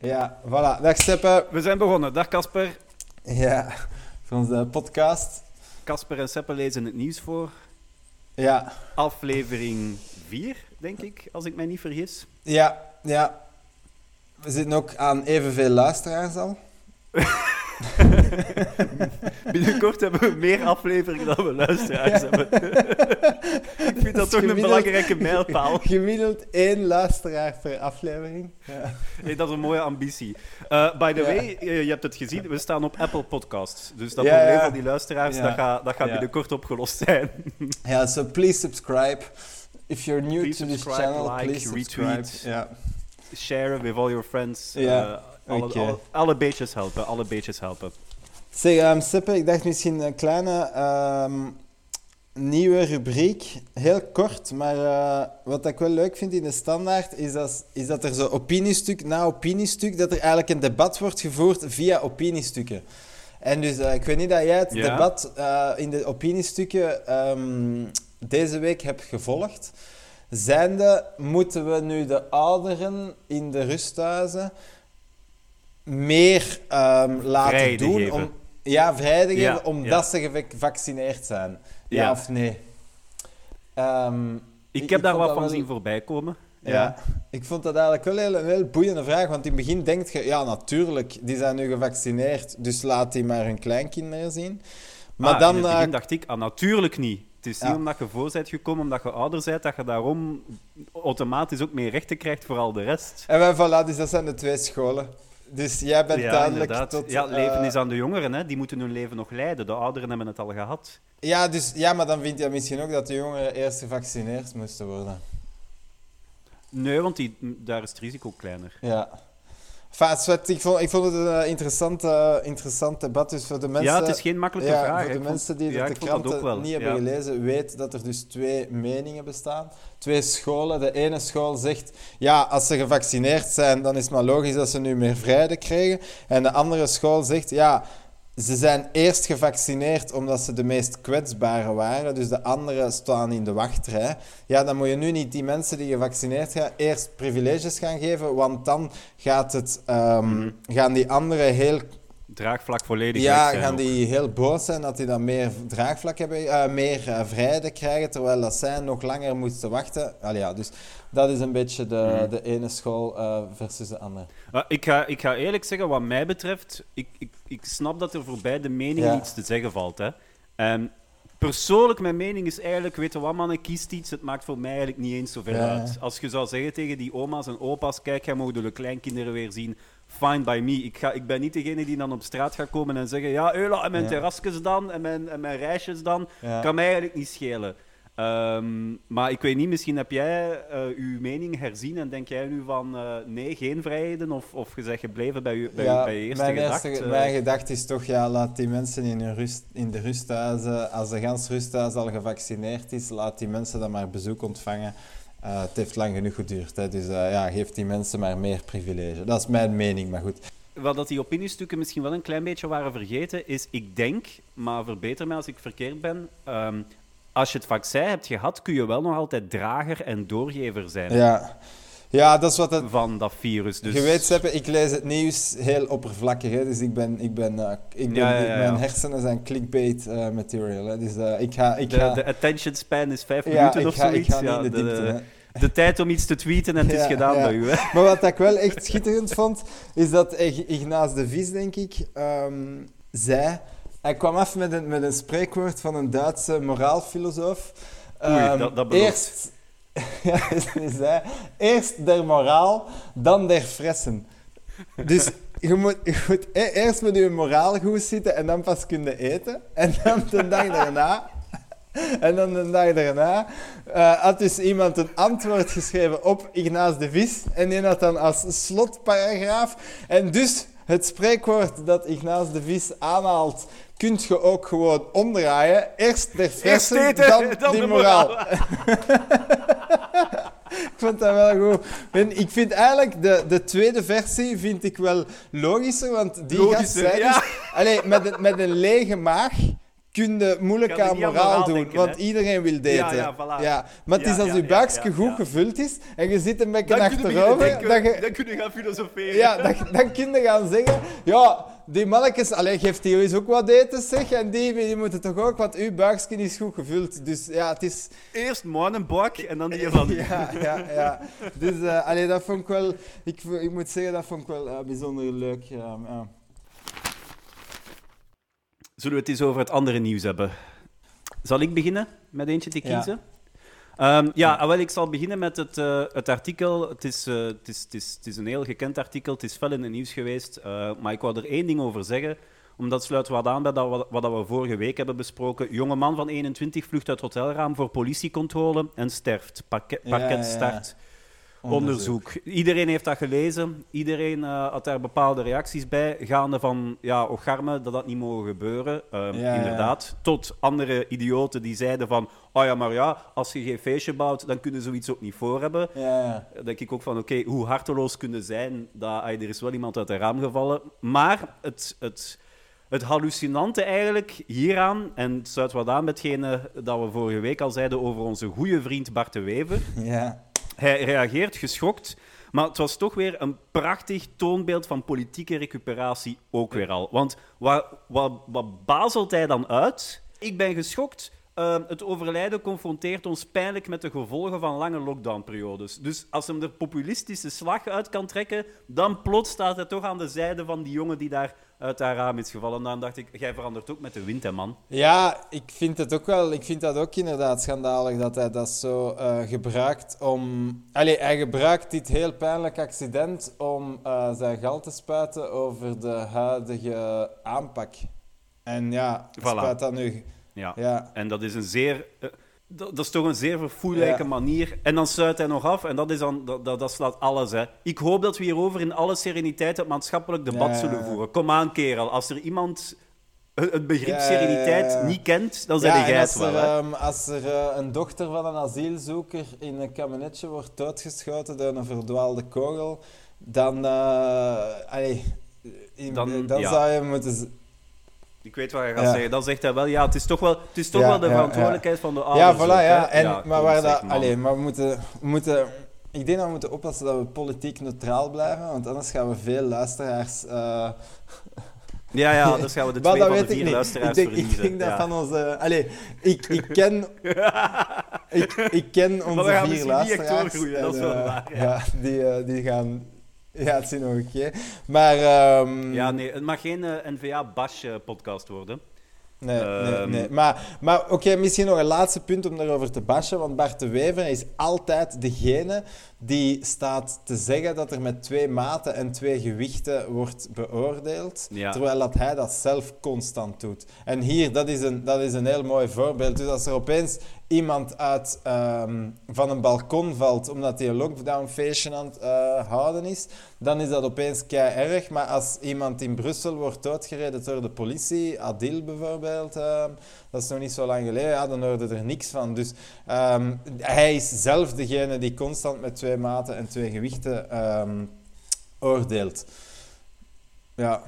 Ja, voilà. Dag Seppe. We zijn begonnen. Dag Casper. Ja, voor onze podcast. Casper en Seppe lezen het nieuws voor. Ja, Aflevering 4, denk ik, als ik mij niet vergis. ja, ja. We zitten ook aan evenveel luisteraars al. Binnenkort hebben we meer afleveringen dan we luisteraars hebben. ik vind dat toch een belangrijke mijlpaal. Gemiddeld één luisteraar per aflevering. Ja. Hey, dat is een mooie ambitie. Uh, by the Ja. way, eh, je hebt het gezien, we staan op Apple Podcasts. Dus dat probleem van die luisteraars, dat gaat, dat binnenkort opgelost zijn. Ja, so please subscribe. If you're new Please to this channel, like, please subscribe. retweet. Share with all your friends. Eh, alle, alle beetjes helpen, alle beetjes helpen. Zeg, ehm Seppe, ik dacht misschien een kleine ehm, nieuwe rubriek. Heel kort, maar eh, wat ik wel leuk vind in de standaard is dat, is dat er zo opiniestuk na opiniestuk, dat er eigenlijk een debat wordt gevoerd via opiniestukken. En dus, eh, ik weet niet dat jij het Ja. debat eh, in de opiniestukken ehm, deze week hebt gevolgd. Zijnde, moeten we nu de ouderen in de rusthuizen meer laten doen om ja, vrijheden Ja, geven omdat ja. ze gevac- gevaccineerd zijn. Ja, Ja. of nee? Ehm, Ik, Ik- heb ik daar wat van wel- zien voorbij komen. ja. ik vond dat eigenlijk wel heel- een heel boeiende vraag. Want in het begin denk je, ja, natuurlijk, die zijn nu gevaccineerd, dus laat die maar hun kleinkinderen zien. Maar dan. in het begin dacht ik, ah, natuurlijk niet. Het is niet omdat je voor bent gekomen, omdat je ouder bent, dat je daarom automatisch ook meer rechten krijgt voor al de rest. en wij, voilà, dus dat zijn de twee scholen. Dus jij bent ja, duidelijk inderdaad. tot. ja, leven eh, is aan de jongeren, hè. die moeten hun leven nog leiden. De ouderen hebben het al gehad. Ja, dus, ja, maar dan vind je misschien ook dat de jongeren eerst gevaccineerd moesten worden. Nee, want die, daar is het risico kleiner. Ja. Enfin, zwart, ik, vond, ik vond het een eh, interessant, eh, interessant debat. Dus voor de mensen, ja, het is geen makkelijke ja, vraag. voor de Ik vond- mensen die ja, de dat wel. niet hebben Ja. gelezen, weet dat er dus twee meningen bestaan. Twee scholen. De ene school zegt, ja, als ze gevaccineerd zijn, dan is het maar logisch dat ze nu meer vrijheden krijgen. En de andere school zegt, ja, ze zijn eerst gevaccineerd omdat ze de meest kwetsbare waren. Dus de anderen staan in de wachtrij. Ja, dan moet je nu niet die mensen die gevaccineerd zijn eerst privileges gaan geven, want dan gaat het, ehm, Mhm. gaan die anderen heel Draagvlak volledig ja, zijn gaan ook. die heel boos zijn dat die dan meer draagvlak hebben, eh, meer eh, vrijheden krijgen, terwijl dat zij nog langer moesten wachten. Allee, ja, dus dat is een beetje de, Mhm. de ene school eh, versus de andere. Ik, ga, ik ga eerlijk zeggen, wat mij betreft, ik, ik, ik snap dat er voor beide meningen Ja. iets te zeggen valt. Hè. Ehm, persoonlijk, mijn mening is eigenlijk, weet je wat mannen, kiest iets, het maakt voor mij eigenlijk niet eens zoveel Ja. uit. Als je zou zeggen tegen die oma's en opa's, kijk, jij mogen de kleinkinderen weer zien, fine by me. Ik, ga, ik ben niet degene die dan op straat gaat komen en zeggen, ja, Eula, en mijn Ja. terrasjes dan, en mijn, en mijn reisjes dan, Ja. kan mij eigenlijk niet schelen. Ehm, maar ik weet niet, misschien heb jij eh uw mening herzien en denk jij nu van eh, nee, geen vrijheden? Of, of je zegt gebleven bij, je- bij, Ja, bij je eerste mijn, gedachte? eerste, mijn gedachte is toch, ja, laat die mensen in, hun rust, in de rusthuizen, als de gans rusthuis al gevaccineerd is, laat die mensen dan maar bezoek ontvangen. Eh, het heeft lang genoeg geduurd, hè, dus eh, ja, geef die mensen maar meer privilege. Dat is mijn mening, maar goed. Wat dat die opiniestukken misschien wel een klein beetje waren vergeten, is ik denk, maar verbeter mij als ik verkeerd ben, ehm, als je het vaccin hebt gehad, kun je wel nog altijd drager en doorgever zijn Ja, ja dat is wat het, van dat virus. Dus Je weet, Seppe, ik lees het nieuws heel oppervlakkig. Hè? Dus ik ben, ik ben, eh, ik ben Ja, ja, ja, mijn hersenen zijn clickbait eh, material. Hè? Dus eh, ik ga, ik de, ga, de attention span is vijf minuten ik of ga, ik zoiets. ga niet Ja, in de diepte. de, tijd om iets te tweeten en het is gedaan bij u. Hè? Maar wat ik wel echt schitterend vond, is dat Ig- Ignace de Vis, denk ik, ehm, zei... Hij kwam af met een, met een spreekwoord van een Duitse moraalfilosoof. Oei, Ehm, dat- dat belooft. eerst, ja, hij zei, eerst der moraal, dan der fressen. Dus je moet, je moet e- eerst met je moraal goed zitten en dan pas kunnen eten. En dan de dag daarna... En dan de dag daarna eh, had dus iemand een antwoord geschreven op Ignace de Vis. En die had dan als slotparagraaf. En dus het spreekwoord dat Ignace de Vis aanhaalt, kunt je ook gewoon omdraaien. Eerst de fressen, eten, dan, dan die de moraal. moraal. ik vond dat wel goed. En ik vind eigenlijk de, de tweede versie vind ik wel logischer, want die gast Logischer, ja. dus... Allee, met, een, met een lege maag kun je moeilijk aan moraal doen, denken, want hè? iedereen wil daten. Ja, ja, voilà. Ja, Maar het Ja, is als je ja, goed gevuld is en je zit een beetje Dan achterover, dat je, dan kun je gaan filosoferen. ja, dan, dan kun je gaan zeggen, ja, die mannetjes, allee, geeft die eens ook wat eten, zeg, en die, die moeten toch ook, want uw buikje is goed gevuld. Dus ja, het is... Eerst een bak en dan die van... Ja, ja, ja. Dus allee, dat vond ik wel, ik, moet zeggen, dat vond ik wel eh, bijzonder leuk. Zullen we het eens over het andere nieuws hebben? Zal ik beginnen met eentje te kiezen? Ja, ja ah, wel, ik zal beginnen met het, eh, het artikel. Het is, eh, het, is, het, is, het is een heel gekend artikel, het is fel in het nieuws geweest. eh, maar ik wou er één ding over zeggen, omdat het sluit wat aan bij dat, wat, we vorige week hebben besproken. Jonge man van 21 vlucht uit hotelraam voor politiecontrole en sterft. Parket, Ja, parket ja. start onderzoek. Iedereen heeft dat gelezen. Iedereen eh, had daar bepaalde reacties bij. Gaande van, ja, ocharme, dat dat niet mogen gebeuren. Ehm, Ja, ja. inderdaad. Tot andere idioten die zeiden van... Oh ja, maar ja, als je geen feestje bouwt, dan kunnen zoiets ook niet voor hebben. Ja. Dan denk ik ook van, oké, hoe harteloos kunnen zijn dat er is wel iemand uit het raam gevallen. Maar het... het het hallucinante eigenlijk hieraan, en het sluit wat aan met hetgene dat we vorige week al zeiden over onze goede vriend Bart de Wever. ja. Hij reageert geschokt, maar het was toch weer een prachtig toonbeeld van politieke recuperatie ook weer al. Want wat, wat, wat bazelt hij dan uit? Ik ben geschokt. eh, het overlijden confronteert ons pijnlijk met de gevolgen van lange lockdownperiodes. Dus als hem er populistische slag uit kan trekken, dan plots staat hij toch aan de zijde van die jongen die daar uit haar raam is gevallen. Dan dacht ik, jij verandert ook met de wind, hè, man. Ja, ik vind het ook wel. Ik vind dat ook inderdaad schandalig dat hij dat zo eh, gebruikt om. Allee, hij gebruikt dit heel pijnlijk accident om eh, zijn geld te spuiten over de huidige aanpak. En ja, Voilà. spuit dat nu. Ja. Ja, En dat is een zeer. eh, dat, dat is toch een zeer verfoeilijke Ja. manier. En dan sluit hij nog af en dat, is dan, dat, dat, dat slaat alles. Hè. Ik hoop dat we hierover in alle sereniteit het maatschappelijk debat Ja, zullen voeren. Kom aan, kerel. Als er iemand het begrip Ja, sereniteit niet kent, dan zijn jij als het wel. er, ehm, als er eh, een dochter van een asielzoeker in een kabinetje wordt doodgeschoten door een verdwaalde kogel, dan, allee, in- Dan, dan, zou je moeten. Ik weet wat je gaat Ja. zeggen. Dan zegt hij wel, ja, het is toch wel, het is toch Ja, wel de ja, verantwoordelijkheid van de Ja, ouders. voilà, ook, hè. ja. En, Ja, maar waar dat, man. allee, maar we moeten, we moeten, ik denk dat we moeten oppassen dat we politiek neutraal blijven, want anders gaan we veel luisteraars. eh Ja, ja, dus gaan we de maar twee van de ik vier niet. luisteraars Ik denk, ik verliezen. denk dat Ja. van onze. Allee, ik, ik ken. ik, ik ken onze vier luisteraars. doorgroeien, dat is en, wel eh, waar, ja. Ja, die, eh, die gaan. Ja, het nog een keer. Maar. ehm, Ja, nee, het mag geen eh, NVA-Bash-podcast worden. Nee, nee, Ehm. nee. Maar, maar oké, misschien nog een laatste punt om daarover te bashen. Want Bart de Wever is altijd degene die staat te zeggen dat er met twee maten en twee gewichten wordt beoordeeld. Ja. Terwijl dat hij dat zelf constant doet. En hier, dat is een, dat is een heel mooi voorbeeld. Dus als er opeens iemand uit, ehm, van een balkon valt omdat hij een lockdown-feestje aan het eh, houden is, dan is dat opeens kei erg. Maar als iemand in Brussel wordt doodgereden door de politie, Adil bijvoorbeeld, ehm, dat is nog niet zo lang geleden, ja, dan hoorde er niks van. Dus ehm, hij is zelf degene die constant met twee maten en twee gewichten oordeelt. Ja,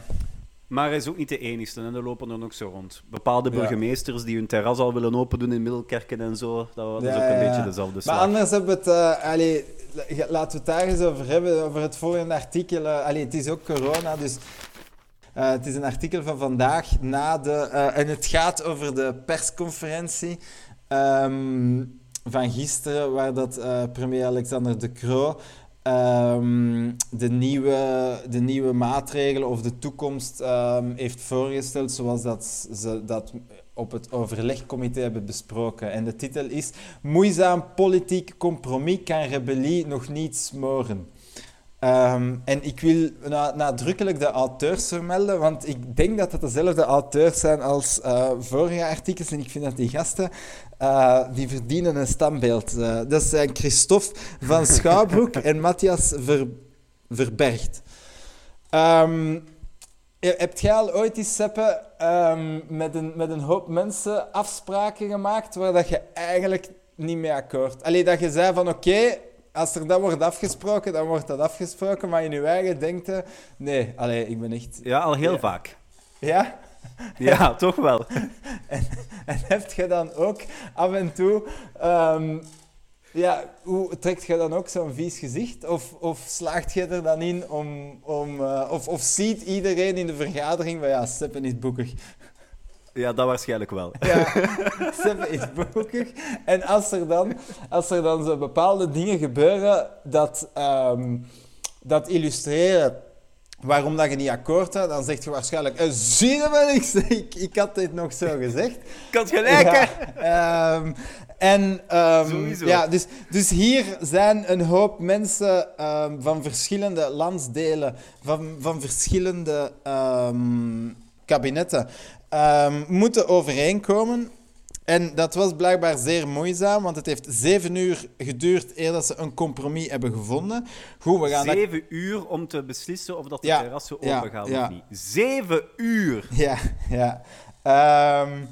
Maar hij is ook niet de enigste en er lopen er nog zo rond. Bepaalde Ja. burgemeesters die hun terras al willen open doen in Middelkerken en zo. Dat, is Ja, ook een ja, beetje dezelfde Maar slag. anders hebben we het... allee, la- laten we het daar eens over hebben, over het volgende artikel. allee, het is ook corona, dus... eh, het is een artikel van vandaag na de... en het gaat over de persconferentie ehm, van gisteren, waar dat premier Alexander De Croo ehm, de, nieuwe, de nieuwe maatregelen of de toekomst ehm, heeft voorgesteld, zoals dat ze dat op het overlegcomité hebben besproken. En de titel is Moeizaam politiek compromis kan rebellie nog niet smoren. Ehm, en ik wil na- nadrukkelijk de auteurs vermelden, want ik denk dat het dezelfde auteurs zijn als eh, vorige artikels. En ik vind dat die gasten, eh, die verdienen een standbeeld. Eh, dat zijn Christophe van Schouwbroek en Matthias Ver, Verbergt. Je- hebt jij al ooit eens, Seppe, ehm, met, een, met een hoop mensen afspraken gemaakt waar dat je eigenlijk niet mee akkoord... Allee, dat je zei van oké, als er dat wordt afgesproken, dan wordt dat afgesproken, maar in je eigen denkt, nee, allee, ik ben echt... Ja, al heel Ja. vaak. Ja? Ja, toch wel. En heb je dan ook af en toe... ehm, ja, hoe trekt je dan ook zo'n vies gezicht? Of, of slaagt je er dan in om... om eh, of, of ziet iedereen in de vergadering van ja, Seppen is boekig. Ja, dat waarschijnlijk wel. Ja, Seppen is boekig. En als er dan, als er dan zo bepaalde dingen gebeuren dat, ehm, dat illustreren waarom dat je niet akkoord gaat, dan zeg je waarschijnlijk, eh, zie je wel, ik, ik, ik had dit nog zo gezegd. Ik had gelijk? Ja, ehm, en ehm, Sowieso. ja, dus, dus hier zijn een hoop mensen van verschillende landsdelen, van, van verschillende kabinetten, ehm, moeten overeenkomen. En dat was blijkbaar zeer moeizaam, want het heeft zeven uur geduurd eer dat ze een compromis hebben gevonden. Goed, we gaan dat Zeven uur om te beslissen of dat de Ja, terrassen ja, open gaan ja. of niet. Zeven uur! Ja, ja. Ehm,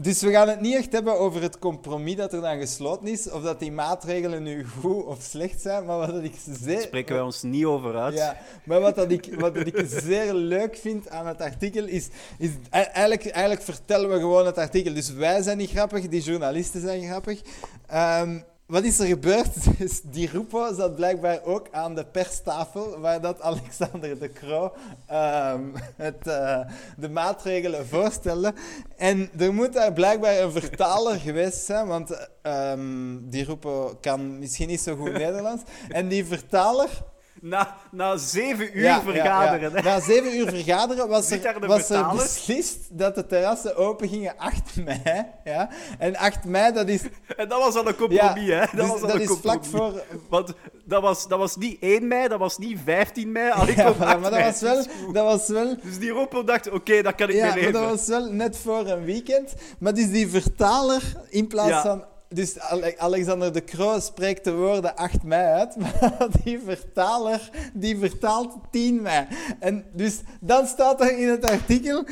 dus we gaan het niet echt hebben over het compromis dat er dan gesloten is, of dat die maatregelen nu goed of slecht zijn, maar wat dat ik zeer... Spreken wij ons niet over uit. Ja, maar wat, dat ik, wat dat ik zeer leuk vind aan het artikel is, is e- eigenlijk, eigenlijk vertellen we gewoon het artikel. Dus wij zijn niet grappig, die journalisten zijn grappig. Ehm, wat is er gebeurd? Dus die Rupo zat blijkbaar ook aan de perstafel, waar dat Alexander de Croo ehm, het, eh, de maatregelen voorstelde. En er moet daar blijkbaar een vertaler geweest zijn, want ehm, die Rupo kan misschien niet zo goed Nederlands. En die vertaler... Na, na zeven uur Ja, vergaderen. ja. Na zeven uur vergaderen was, er, was er beslist dat de terrassen open gingen 8 mei. Ja? En 8 mei, dat is, En dat was al een compromis, ja, hè? Dat dus was al dat een is vlak voor... Want dat was, dat was niet 1 mei, dat was niet 15 mei. Ja, maar, 8 maar dat was wel... Dat was wel Dus die Ropo dacht, oké, dat kan ik ja, mee leven. dat was wel net voor een weekend. Maar dus die vertaler, in plaats van... Dus Ale- Alexander de Croo spreekt de woorden 8 mei uit, maar die vertaler, die vertaalt 10 mei. En dus dan staat er in het artikel...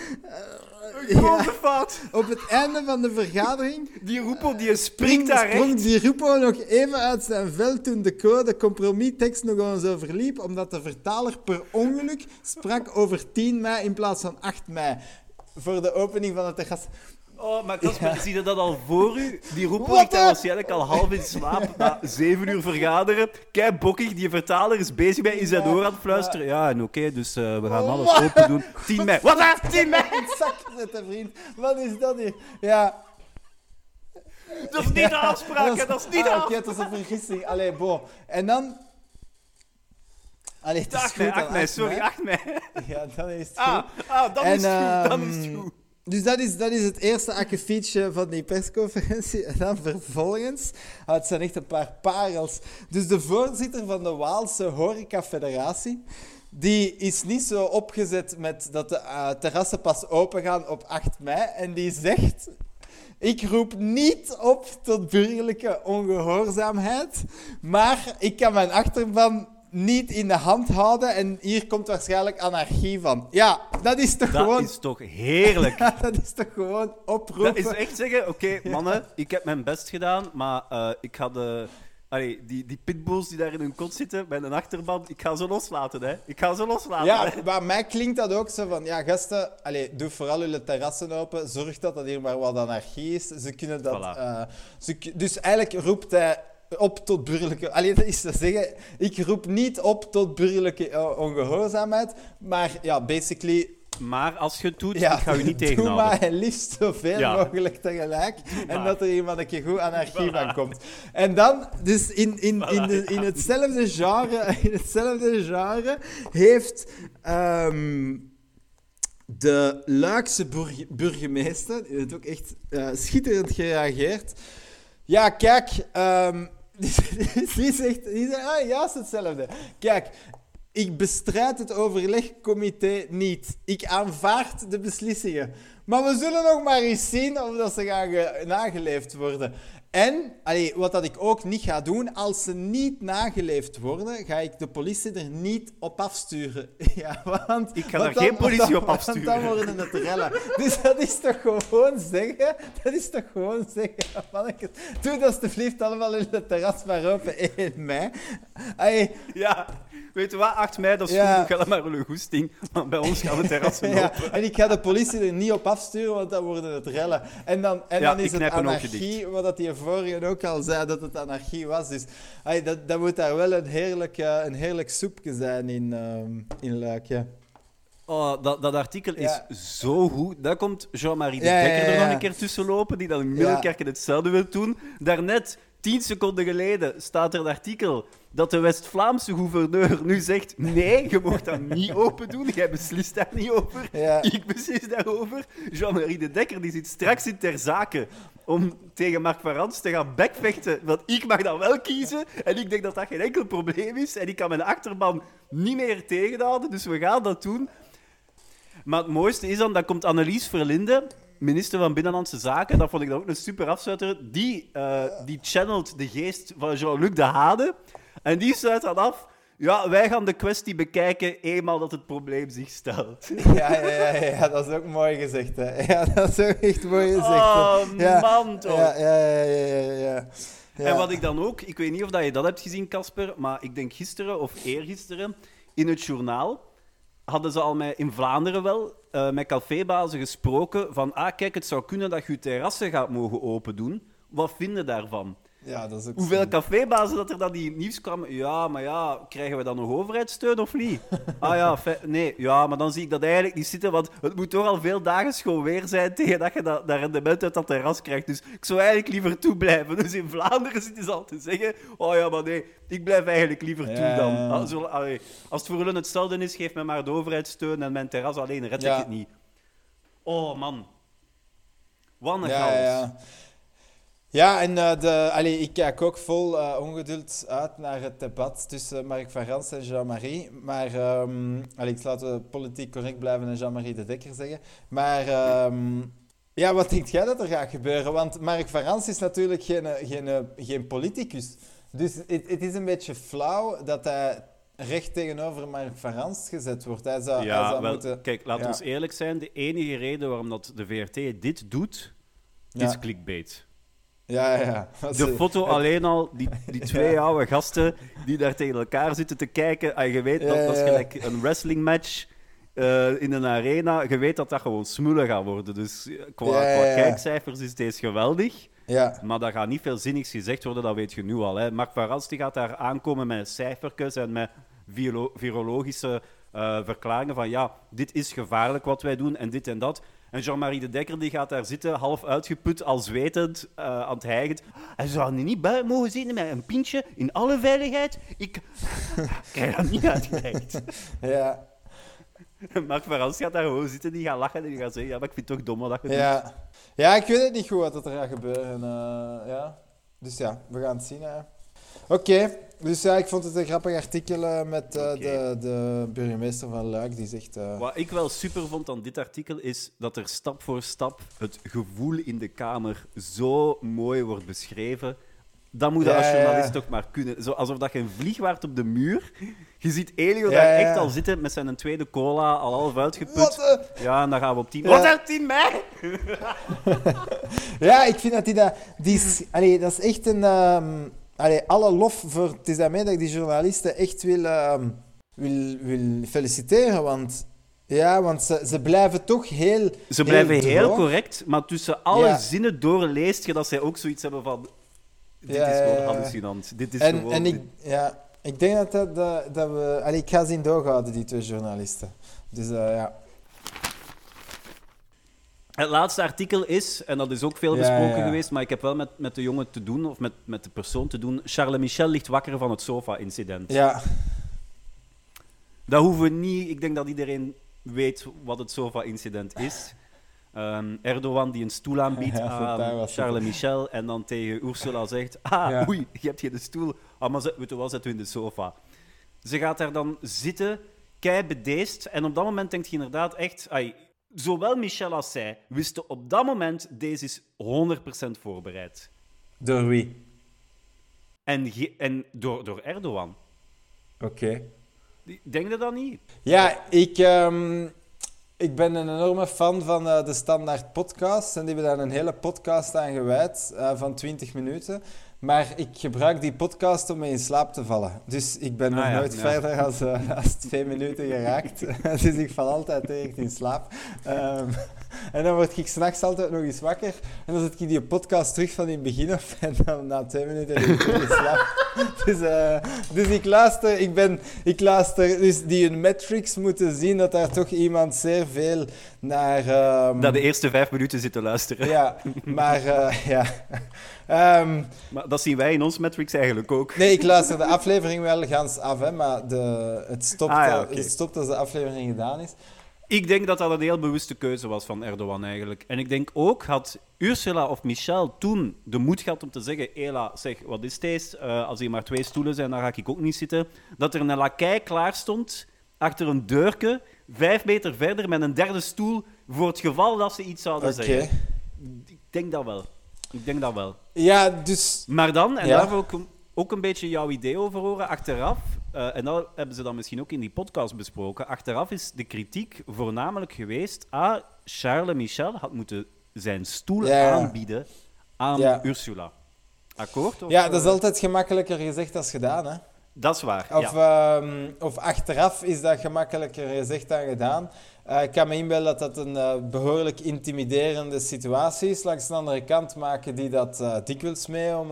Een grote fout. Op het einde van de vergadering Die Roepo die springt daar sprong die Rupo nog even uit zijn vel toen de code compromistekst nog eens zo verliep, omdat de vertaler per ongeluk sprak over 10 mei in plaats van 8 mei. Voor de opening van het terras. Oh, maar Casper, zie je dat al voor u? Die daar dan? waarschijnlijk al half in slaap na zeven uur vergaderen. Kijk, bokkig, die vertaler is bezig bij in zijn Ja, oor aan het fluisteren. Ja, en oké, dus eh, we gaan Oh, alles wat? open doen. 10 mei. Wat dan? 10 mei? In het zak zetten, vriend. Wat is dat hier? Ja. Dat is niet de afspraak, hè, dat is niet de ah, Oké, afspraak. dat is een vergissing. Allee, bo. En dan... Allee, het is 8 mei, goed, 8 dan mei, 8 sorry, 8 mei. Ja, dan is het Ah, goed. ah dan En, is het goed, dan is het ehm, goed. Dus dat is, dat is het eerste akkefietje van die persconferentie. En dan vervolgens, ah, het zijn echt een paar parels. Dus de voorzitter van de Waalse Horeca Federatie, die is niet zo opgezet met dat de eh, terrassen pas open gaan op 8 mei. En die zegt, ik roep niet op tot burgerlijke ongehoorzaamheid, maar ik kan mijn achterban niet in de hand houden en hier komt waarschijnlijk anarchie van. Ja, dat is toch Dat gewoon... is toch heerlijk. Dat is toch gewoon oproepen. Dat is echt zeggen, oké, mannen, ik heb mijn best gedaan, maar eh, ik ga de... Allee, die, die pitbulls die daar in hun kot zitten, met een achterban, ik ga ze loslaten, hè. Ik ga ze loslaten, Ja, hè. maar mij klinkt dat ook zo van... Ja, gasten, allez, doe vooral jullie terrassen open. Zorg dat dat hier maar wat anarchie is. Ze kunnen dat... Voilà. eh, ze, dus eigenlijk roept hij op tot burgerlijke... Allee, dat is te zeggen... Ik roep niet op tot burgerlijke eh, ongehoorzaamheid. Maar ja, basically... Maar als je het doet, Ja, ik ga je niet doe tegenhouden. maar en liefst zoveel Ja. mogelijk tegelijk. En maar. dat er iemand een keer goed anarchie Voilà. van komt. En dan, dus in, in, in, de, in, hetzelfde genre, in hetzelfde genre heeft ehm, de Luikse burg- burgemeester, die heeft ook echt eh, schitterend gereageerd. Ja, kijk, ehm, die, zegt, die zegt ah, juist hetzelfde. Kijk, ik bestrijd het overlegcomité niet. Ik aanvaard de beslissingen. Maar we zullen nog maar eens zien of dat ze gaan ge- nageleefd worden. En, allee, wat dat ik ook niet ga doen, als ze niet nageleefd worden, ga ik de politie er niet op afsturen. Ja, want, Ik ga want daar geen politie dan- op afsturen. Want dan worden het rellen. Dus dat is toch gewoon zeggen, dat is toch gewoon zeggen, mannetjes, doe dat alsjeblieft allemaal in de terras maar open 1 mei. Allee, Ja, weet je wat? 8 mei, dat is Ja. goed. Ga dan maar een goesting. Want bij ons gaan de terrassen Ja, open. en ik ga de politie er niet op afsturen, want dan worden het rellen. En dan, en Ja, dan is het anarchie, wat dat die vorige ook al zei, dat het anarchie was. Dus ay, dat, dat moet daar wel een heerlijk, eh, een heerlijk soepje zijn in, ehm in Luik. Ja. Oh, dat, dat artikel is Ja. zo goed. Daar komt Jean-Marie de Dekker er nog een keer tussen lopen, die dan in Middelkerken hetzelfde wil doen. Daarnet, tien seconden geleden, staat er een artikel dat de West-Vlaamse gouverneur nu zegt nee, je mag dat niet open doen, jij beslist daar niet over. Ja. Ik beslis daarover. Jean-Marie de Dekker die zit straks in ter zake om tegen Mark van Rans te gaan bekvechten. Want ik mag dat wel kiezen. En ik denk dat dat geen enkel probleem is. En ik kan mijn achterban niet meer tegenhouden. Dus we gaan dat doen. Maar het mooiste is dan, dan komt Annelies Verlinde, minister van Binnenlandse Zaken. Dat vond ik dan ook een super afsluiter. Die, eh, die channelt de geest van Jean-Luc de Hade. En die sluit dan af. Ja, wij gaan de kwestie bekijken eenmaal dat het probleem zich stelt. Ja, ja, ja, ja, dat is ook mooi gezegd. Hè. Ja, dat is ook echt mooi gezegd. Oh, ja. man toch. Ja, ja, ja, ja, ja. En wat ik dan ook, ik weet niet of dat je dat hebt gezien, Casper, maar ik denk gisteren of eergisteren in het journaal hadden ze al met, in Vlaanderen wel eh, met cafébazen gesproken van ah, kijk, het zou kunnen dat je je terrassen gaat mogen open doen. Wat vinden daarvan? Ja, dat is ook Hoeveel cafébazen dat er dan die nieuws kwamen? Ja, maar ja, krijgen we dan nog overheidssteun of niet? Ah ja, nee, ja, maar dan zie ik dat eigenlijk niet zitten, want het moet toch al veel dagen schoon weer zijn tegen dat je dat, dat rendement uit dat terras krijgt. Dus ik zou eigenlijk liever toe blijven. Dus in Vlaanderen zitten ze al te zeggen, oh ja, maar nee, ik blijf eigenlijk liever toe Ja, dan. allee, als het voor hun hetzelfde is, geef mij maar de overheidssteun en mijn terras alleen red Ja. ik het niet. Oh man. Wat een Ja, chaos. Ja, ja. Ja, en eh, de, allee, ik kijk ook vol eh, ongeduld uit naar het debat tussen Mark van Rans en Jean-Marie. Maar ehm allee, ik laat politiek correct blijven en Jean-Marie de Dekker zeggen. Maar ehm, ja, wat denkt jij dat er gaat gebeuren? Want Mark van Rans is natuurlijk geen, eh, geen, geen politicus. Dus het, is een beetje flauw dat hij recht tegenover Mark van Rans gezet wordt. Hij zou, hij Ja, zou wel, moeten... kijk, laten ja. we eerlijk zijn. De enige reden waarom dat de VRT dit doet, Ja. is clickbait. Ja, ja, De foto alleen al, die, die twee Ja. oude gasten die daar tegen elkaar zitten te kijken. En je weet dat Ja, dat gelijk een wrestlingmatch eh in een arena. Je weet dat dat gewoon smullen gaat worden. Dus eh, qua, qua kijkcijfers is deze geweldig. Ja, Maar daar gaat niet veel zinnigs gezegd worden, dat weet je nu al. Hè. Mark van Rans die gaat daar aankomen met cijfertjes en met virolo- virologische eh, verklaringen van ja, dit is gevaarlijk wat wij doen en dit en dat. En Jean-Marie de Dekker die gaat daar zitten, half uitgeput, al zwetend, eh, aan het hijgen. Hij zou nu niet buiten mogen zitten met een pintje in alle veiligheid. Ik krijg dat niet uitgelegd. ja. Mark van Rans gaat daar gewoon zitten, die gaat lachen en die gaat zeggen ja, maar ik vind het toch dom wat je doet. Ja. ja, ik weet het niet goed wat er gaat gebeuren. eh, ja. Dus ja, we gaan het zien. hè. Oké, dus ja, ik vond het een grappig artikel eh, met eh, de, de burgemeester van Luik. Die zegt... eh, Wat ik wel super vond aan dit artikel is dat er stap voor stap het gevoel in de kamer zo mooi wordt beschreven. Dat moet je Ja, als ja. journalist toch maar kunnen. Zo, alsof dat je een vlieg waart op de muur. Je ziet Elio Ja, daar echt al zitten met zijn tweede cola, al half uitgeput. Wat, Ja, en dan gaan we op 10. Ja. Wat is 10 mei? Ja, ik vind dat hij dat... Die is, allee, dat is echt een... ehm, allee, alle lof voor... Het is daarmee dat ik die journalisten echt wil, ehm, wil, wil feliciteren, want... Ja, want ze, ze blijven toch heel... Ze blijven heel correct, maar tussen alle Ja. zinnen door leest je dat zij ook zoiets hebben van. Dit Ja, is gewoon ja. hallucinant. Dit is En, gewoon. en ik, ja, ik denk dat, dat, dat, we... Allee, ik ga ze in doorhouden, die twee journalisten. Dus eh, ja... Het laatste artikel is, en dat is ook veel besproken ja. geweest, maar ik heb wel met, met de jongen te doen, of met, met de persoon te doen. Charles Michel ligt wakker van het sofa-incident. Ja, Dat hoeven we niet. Ik denk dat iedereen weet wat het sofa-incident is. Ehm, Erdogan die een stoel aanbiedt aan. Charles Michel en dan tegen Ursula zegt: Ah, oei, je hebt hier de stoel. Ah, maar weet je wel, zet u in de sofa. Ze gaat daar dan zitten, kei bedeesd. En op dat moment denkt je inderdaad echt: ai, zowel Michel als zij wisten op dat moment, deze is 100% voorbereid. Door wie? En, en door, door Erdogan. Oké. Denk je dat niet? Ja, ik, ehm, ik ben een enorme fan van eh, de Standaard podcast. En die hebben daar een hele podcast aan gewijd eh, van 20 minuten. Maar ik gebruik die podcast om mee in slaap te vallen. Dus ik ben nog Ah, ja, nooit ja. verder als, eh, als twee minuten geraakt. dus ik val altijd direct in slaap. Ehm, en dan word ik s'nachts altijd nog eens wakker. En dan zet ik die podcast terug van in het begin op. En dan na twee minuten lig ik slaap. Dus, eh, dus ik luister, ik ben, ik luister, dus die een metrics moeten zien dat daar toch iemand zeer veel naar... ehm, Dat de eerste vijf minuten zit te luisteren. Ja, maar eh, ja. Ehm, Maar dat zien wij in ons metrics eigenlijk ook. nee, ik luister de aflevering wel gans af, hè, maar de, het, stopt, Ah, ja, het stopt als de aflevering gedaan is. Ik denk dat dat een heel bewuste keuze was van Erdogan eigenlijk. En ik denk ook, had Ursula of Michel toen de moed gehad om te zeggen Ela, zeg, wat is deze? Eh, als hier maar twee stoelen zijn, dan ga ik ook niet zitten. Dat er een lakij klaar stond, achter een deurke, vijf meter verder, met een derde stoel, voor het geval dat ze iets zouden zeggen. Ik denk dat wel. Ik denk dat wel. Ja, dus... Maar dan, en Ja. daar wil ik ook een beetje jouw idee over horen, achteraf, eh, en dat hebben ze dan misschien ook in die podcast besproken, achteraf is de kritiek voornamelijk geweest, ah, Charles Michel had moeten zijn stoel Ja, aanbieden aan Ja. Ursula. Akkoord? Of, Ja, dat is eh, altijd gemakkelijker gezegd dan gedaan, hè. dat is waar. Of, ja. ehm, of achteraf is dat gemakkelijker gezegd dan gedaan. Eh, ik kan me inbeelden dat dat een eh, behoorlijk intimiderende situatie is. Langs de andere kant maken die dat eh, dikwijls mee om,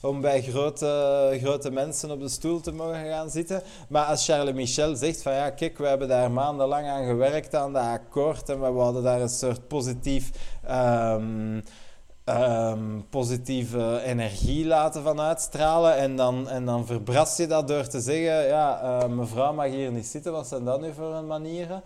om bij grote, grote mensen op de stoel te mogen gaan zitten. Maar als Charles Michel zegt van ja, kijk, we hebben daar maandenlang aan gewerkt aan dat akkoord en we wilden daar een soort positief... ehm, ehm, positieve energie laten van uitstralen. En dan, en dan verbrast je dat door te zeggen: Ja, mevrouw mag hier niet zitten. Wat zijn dat nu voor een manieren?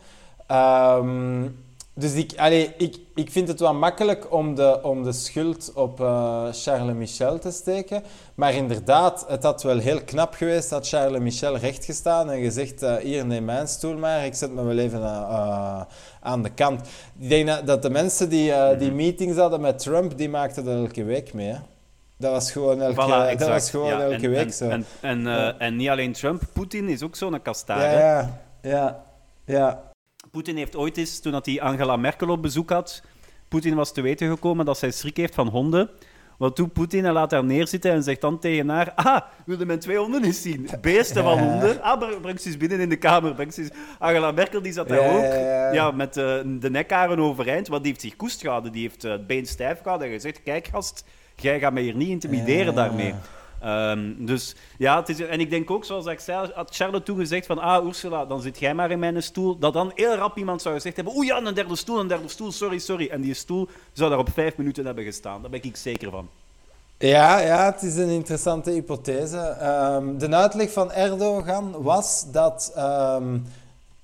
Ehm, dus ik, allee, ik, ik vind het wel makkelijk om de, om de schuld op eh, Charles Michel te steken. Maar inderdaad, het had wel heel knap geweest had Charles Michel rechtgestaan en gezegd: eh, Hier, neem mijn stoel maar, ik zet me wel even eh, aan de kant. Ik denk dat, dat de mensen die, die meetings hadden met Trump, die maakten dat elke week mee. Hè? Dat was gewoon elke, Voilà, dat was gewoon Ja, elke en, week en, zo. En, en, Ja. en niet alleen Trump, Poetin is ook zo'n kastaar. ja, ja, ja, ja. Poetin heeft ooit eens, toen dat hij Angela Merkel op bezoek had, Poetin was te weten gekomen dat zij schrik heeft van honden. Wat doet Poetin? Laat haar neerzitten en zegt dan tegen haar... Ah, wilde mijn twee honden eens zien? Beesten van honden. Ah, breng ze eens binnen in de kamer. Breng ze eens... Angela Merkel die zat daar Ja, ook ja, met eh, de nekharen overeind. Want die heeft zich koest gehouden. Die heeft eh, het been stijf gehouden en gezegd... Kijk, gast, jij gaat mij hier niet intimideren daarmee. Ehm, dus ja, het is, en ik denk ook, zoals ik zei, had Charlotte toen gezegd van, ah Ursula, dan zit jij maar in mijn stoel, dat dan heel rap iemand zou gezegd hebben, oeh ja, een derde stoel, een derde stoel, sorry, sorry. En die stoel zou daar op vijf minuten hebben gestaan. Daar ben ik zeker van. Ja, ja, het is een interessante hypothese. Ehm, de uitleg van Erdogan was dat ehm,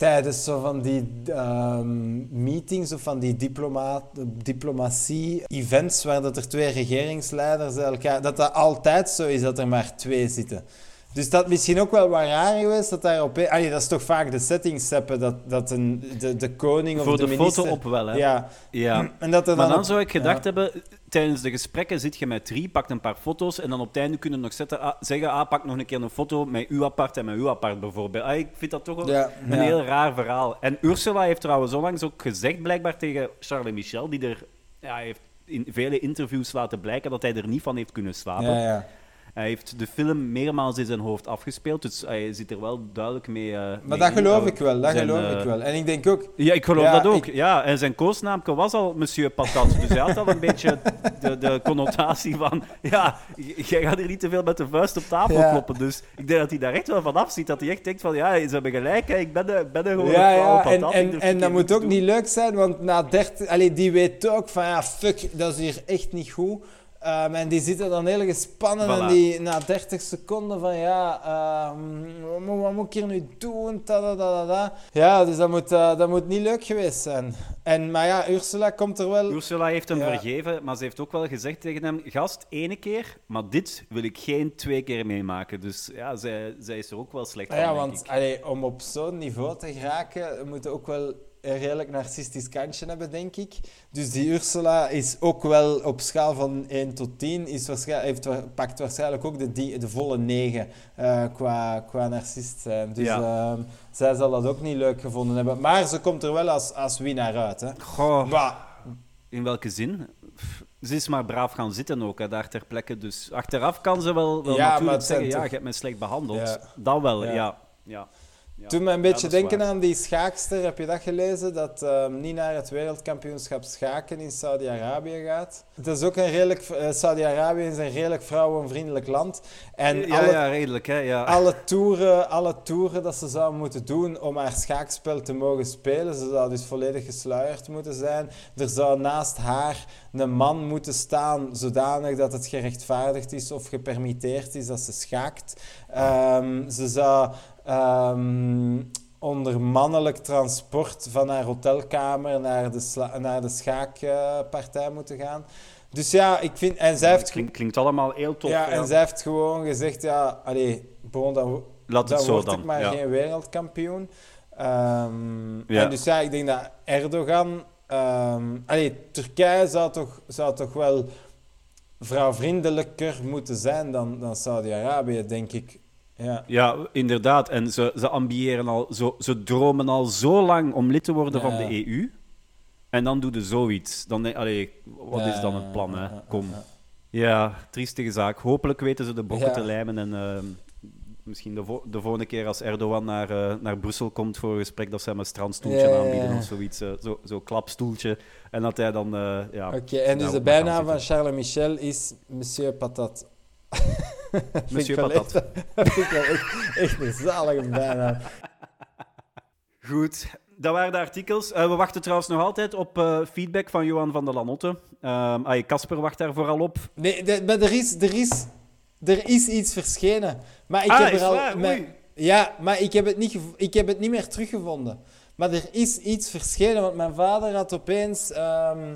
tijdens zo van die ehm, meetings of van die diploma diplomatie-events waar dat er twee regeringsleiders elkaar... Dat dat altijd zo is dat er maar twee zitten. Dus dat misschien ook wel wat raar geweest dat daar op... Allee, dat is toch vaak de setting, Seppe, dat, dat een, de, de koning of Voor de, de minister... foto op wel, hè. Ja, Ja. en dat er Maar dan, dan op- zou ik gedacht ja. hebben, tijdens de gesprekken zit je met drie, pakt een paar foto's en dan op het einde kunnen nog zetten, ah, zeggen, ah, pak nog een keer een foto met uw apart en met uw apart bijvoorbeeld. Ah, ik vind dat toch wel Ja, een ja. heel raar verhaal. En Ursula heeft trouwens onlangs ook gezegd, blijkbaar tegen Charles Michel, die er ja, heeft in vele interviews laten blijken dat hij er niet van heeft kunnen slapen. Ja, ja. Hij heeft de film meermaals in zijn hoofd afgespeeld, dus hij zit er wel duidelijk mee. eh, mee Maar dat in. geloof Uh, ik wel, dat zijn, geloof eh, ik wel. En ik denk ook... Ja, ik geloof Ja, dat ook. ik- Ja, en zijn koosnaamke was al Monsieur Patat. Dus hij had al een beetje de, de connotatie van... Ja, jij gaat hier niet te veel met de vuist op tafel Ja. kloppen. Dus ik denk dat hij daar echt wel van afziet. Dat hij echt denkt van... Ja, ze hebben gelijk. hè, Ik ben er, ben er gewoon Ja, ja, en, en, en dat moet ook doen. niet leuk zijn, want na 30... Allee, die weet ook van, ja, fuck, dat is hier echt niet goed. Ehm, en die zitten dan heel gespannen en die na 30 seconden van, ja, ehm, wat, moet- wat moet ik hier nu doen? Da, da, da, da. Ja, dus dat moet, eh, dat moet niet leuk geweest zijn. En, maar ja, Ursula komt er wel... Ursula heeft hem Ja. vergeven, maar ze heeft ook wel gezegd tegen hem... Gast, ene keer, maar dit wil ik geen twee keer meemaken. Dus ja, zij, zij is er ook wel slecht van, ja, want allee, om op zo'n niveau te geraken, moet je ook wel een redelijk narcistisch kantje hebben, denk ik. Dus die Ursula is ook wel op schaal van 1 tot 10, is waarschijnlijk, heeft, pakt waarschijnlijk ook de, die, de volle 9 eh, qua, qua narcist zijn. Dus Ja. ehm, zij zal dat ook niet leuk gevonden hebben. Maar ze komt er wel als, als winnaar uit. Hè. Goh, in welke zin? Ze is maar braaf gaan zitten ook, hè, daar ter plekke. Dus achteraf kan ze wel, wel Ja, natuurlijk zeggen, ja, je hebt mij slecht behandeld. Ja. Dat wel, Ja. ja. Ja. Toen me een beetje denken waar. aan die schaakster, heb je dat gelezen? Dat ehm, niet naar het wereldkampioenschap schaken in Saudi-Arabië gaat. Het is ook een redelijk... eh, Saudi-Arabië is een redelijk vrouwenvriendelijk land. En ja, alle, ja, redelijk, hè. Ja. alle, toeren, alle toeren dat ze zou moeten doen om haar schaakspel te mogen spelen, ze zou dus volledig gesluierd moeten zijn. Er zou naast haar een man moeten staan, zodanig dat het gerechtvaardigd is of gepermitteerd is dat ze schaakt. Ehm, ze zou ehm, onder mannelijk transport van haar hotelkamer naar de, naar de schaakpartij moeten gaan. Dus ja, ik vind... En zij heeft... Klinkt, klinkt allemaal heel tof. ja, ja. en zij heeft gewoon gezegd, ja, allee, bon, dan, Laat het zo word dan. ik maar ja. geen wereldkampioen. Ja. En dus ja, ik denk dat Erdogan... ehm allee, Turkije zou toch, zou toch wel vrouwvriendelijker moeten zijn dan, dan Saudi-Arabië, denk ik. Ja. Ja, inderdaad. En ze, ze ambiëren al, zo, ze dromen al zo lang om lid te worden Ja. van de EU. En dan doen ze zoiets. Dan denk allee, wat is dan het plan, hè? Kom. ja. Triestige zaak. Hopelijk weten ze de bokken te lijmen. En ehm, misschien de, vo- de volgende keer als Erdogan naar, eh, naar Brussel komt voor een gesprek, dat ze hem een strandstoeltje aanbieden of zoiets. eh, zo, zo klapstoeltje. En dat hij dan... eh, ja, Oké, en dus de bijnaam van. Charles Michel is Monsieur Patat. Vind Monsieur Patat. Echt, vind ik wel echt, echt een zalige bijnaam. Goed, dat waren de artikels. Eh, we wachten trouwens nog altijd op eh, feedback van Johan van der Lanotte. Casper wacht daar vooral op. Nee, de- maar er is, er, is, er is iets verschenen. Maar ik Ah, heb is er al. waar? maar- Oei. ja, maar ik heb, het niet gevo- ik heb het niet meer teruggevonden. Maar er is iets verschenen, want mijn vader had opeens ehm,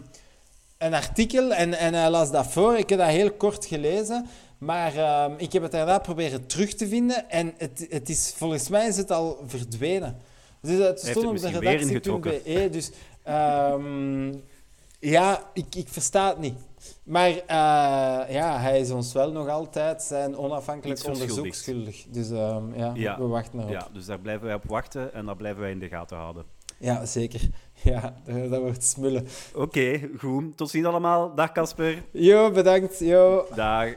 een artikel en, en hij las dat voor. Ik heb dat heel kort gelezen. Maar ehm, ik heb het daarna proberen terug te vinden en het, het is, volgens mij is het al verdwenen. Dus het stond op de redactie.be. Dus ehm, ja, ik, ik versta het niet. Maar eh, ja, hij is ons wel nog altijd zijn onafhankelijk onderzoek schuldig. Dus ehm, ja, Ja. we wachten erop. Ja, Ja, dus daar blijven wij op wachten en dat blijven wij in de gaten houden. zeker. Ja, dat, dat wordt smullen. Oké, goed. Tot ziens allemaal. Dag Casper. Jo, bedankt. Jo. Dag.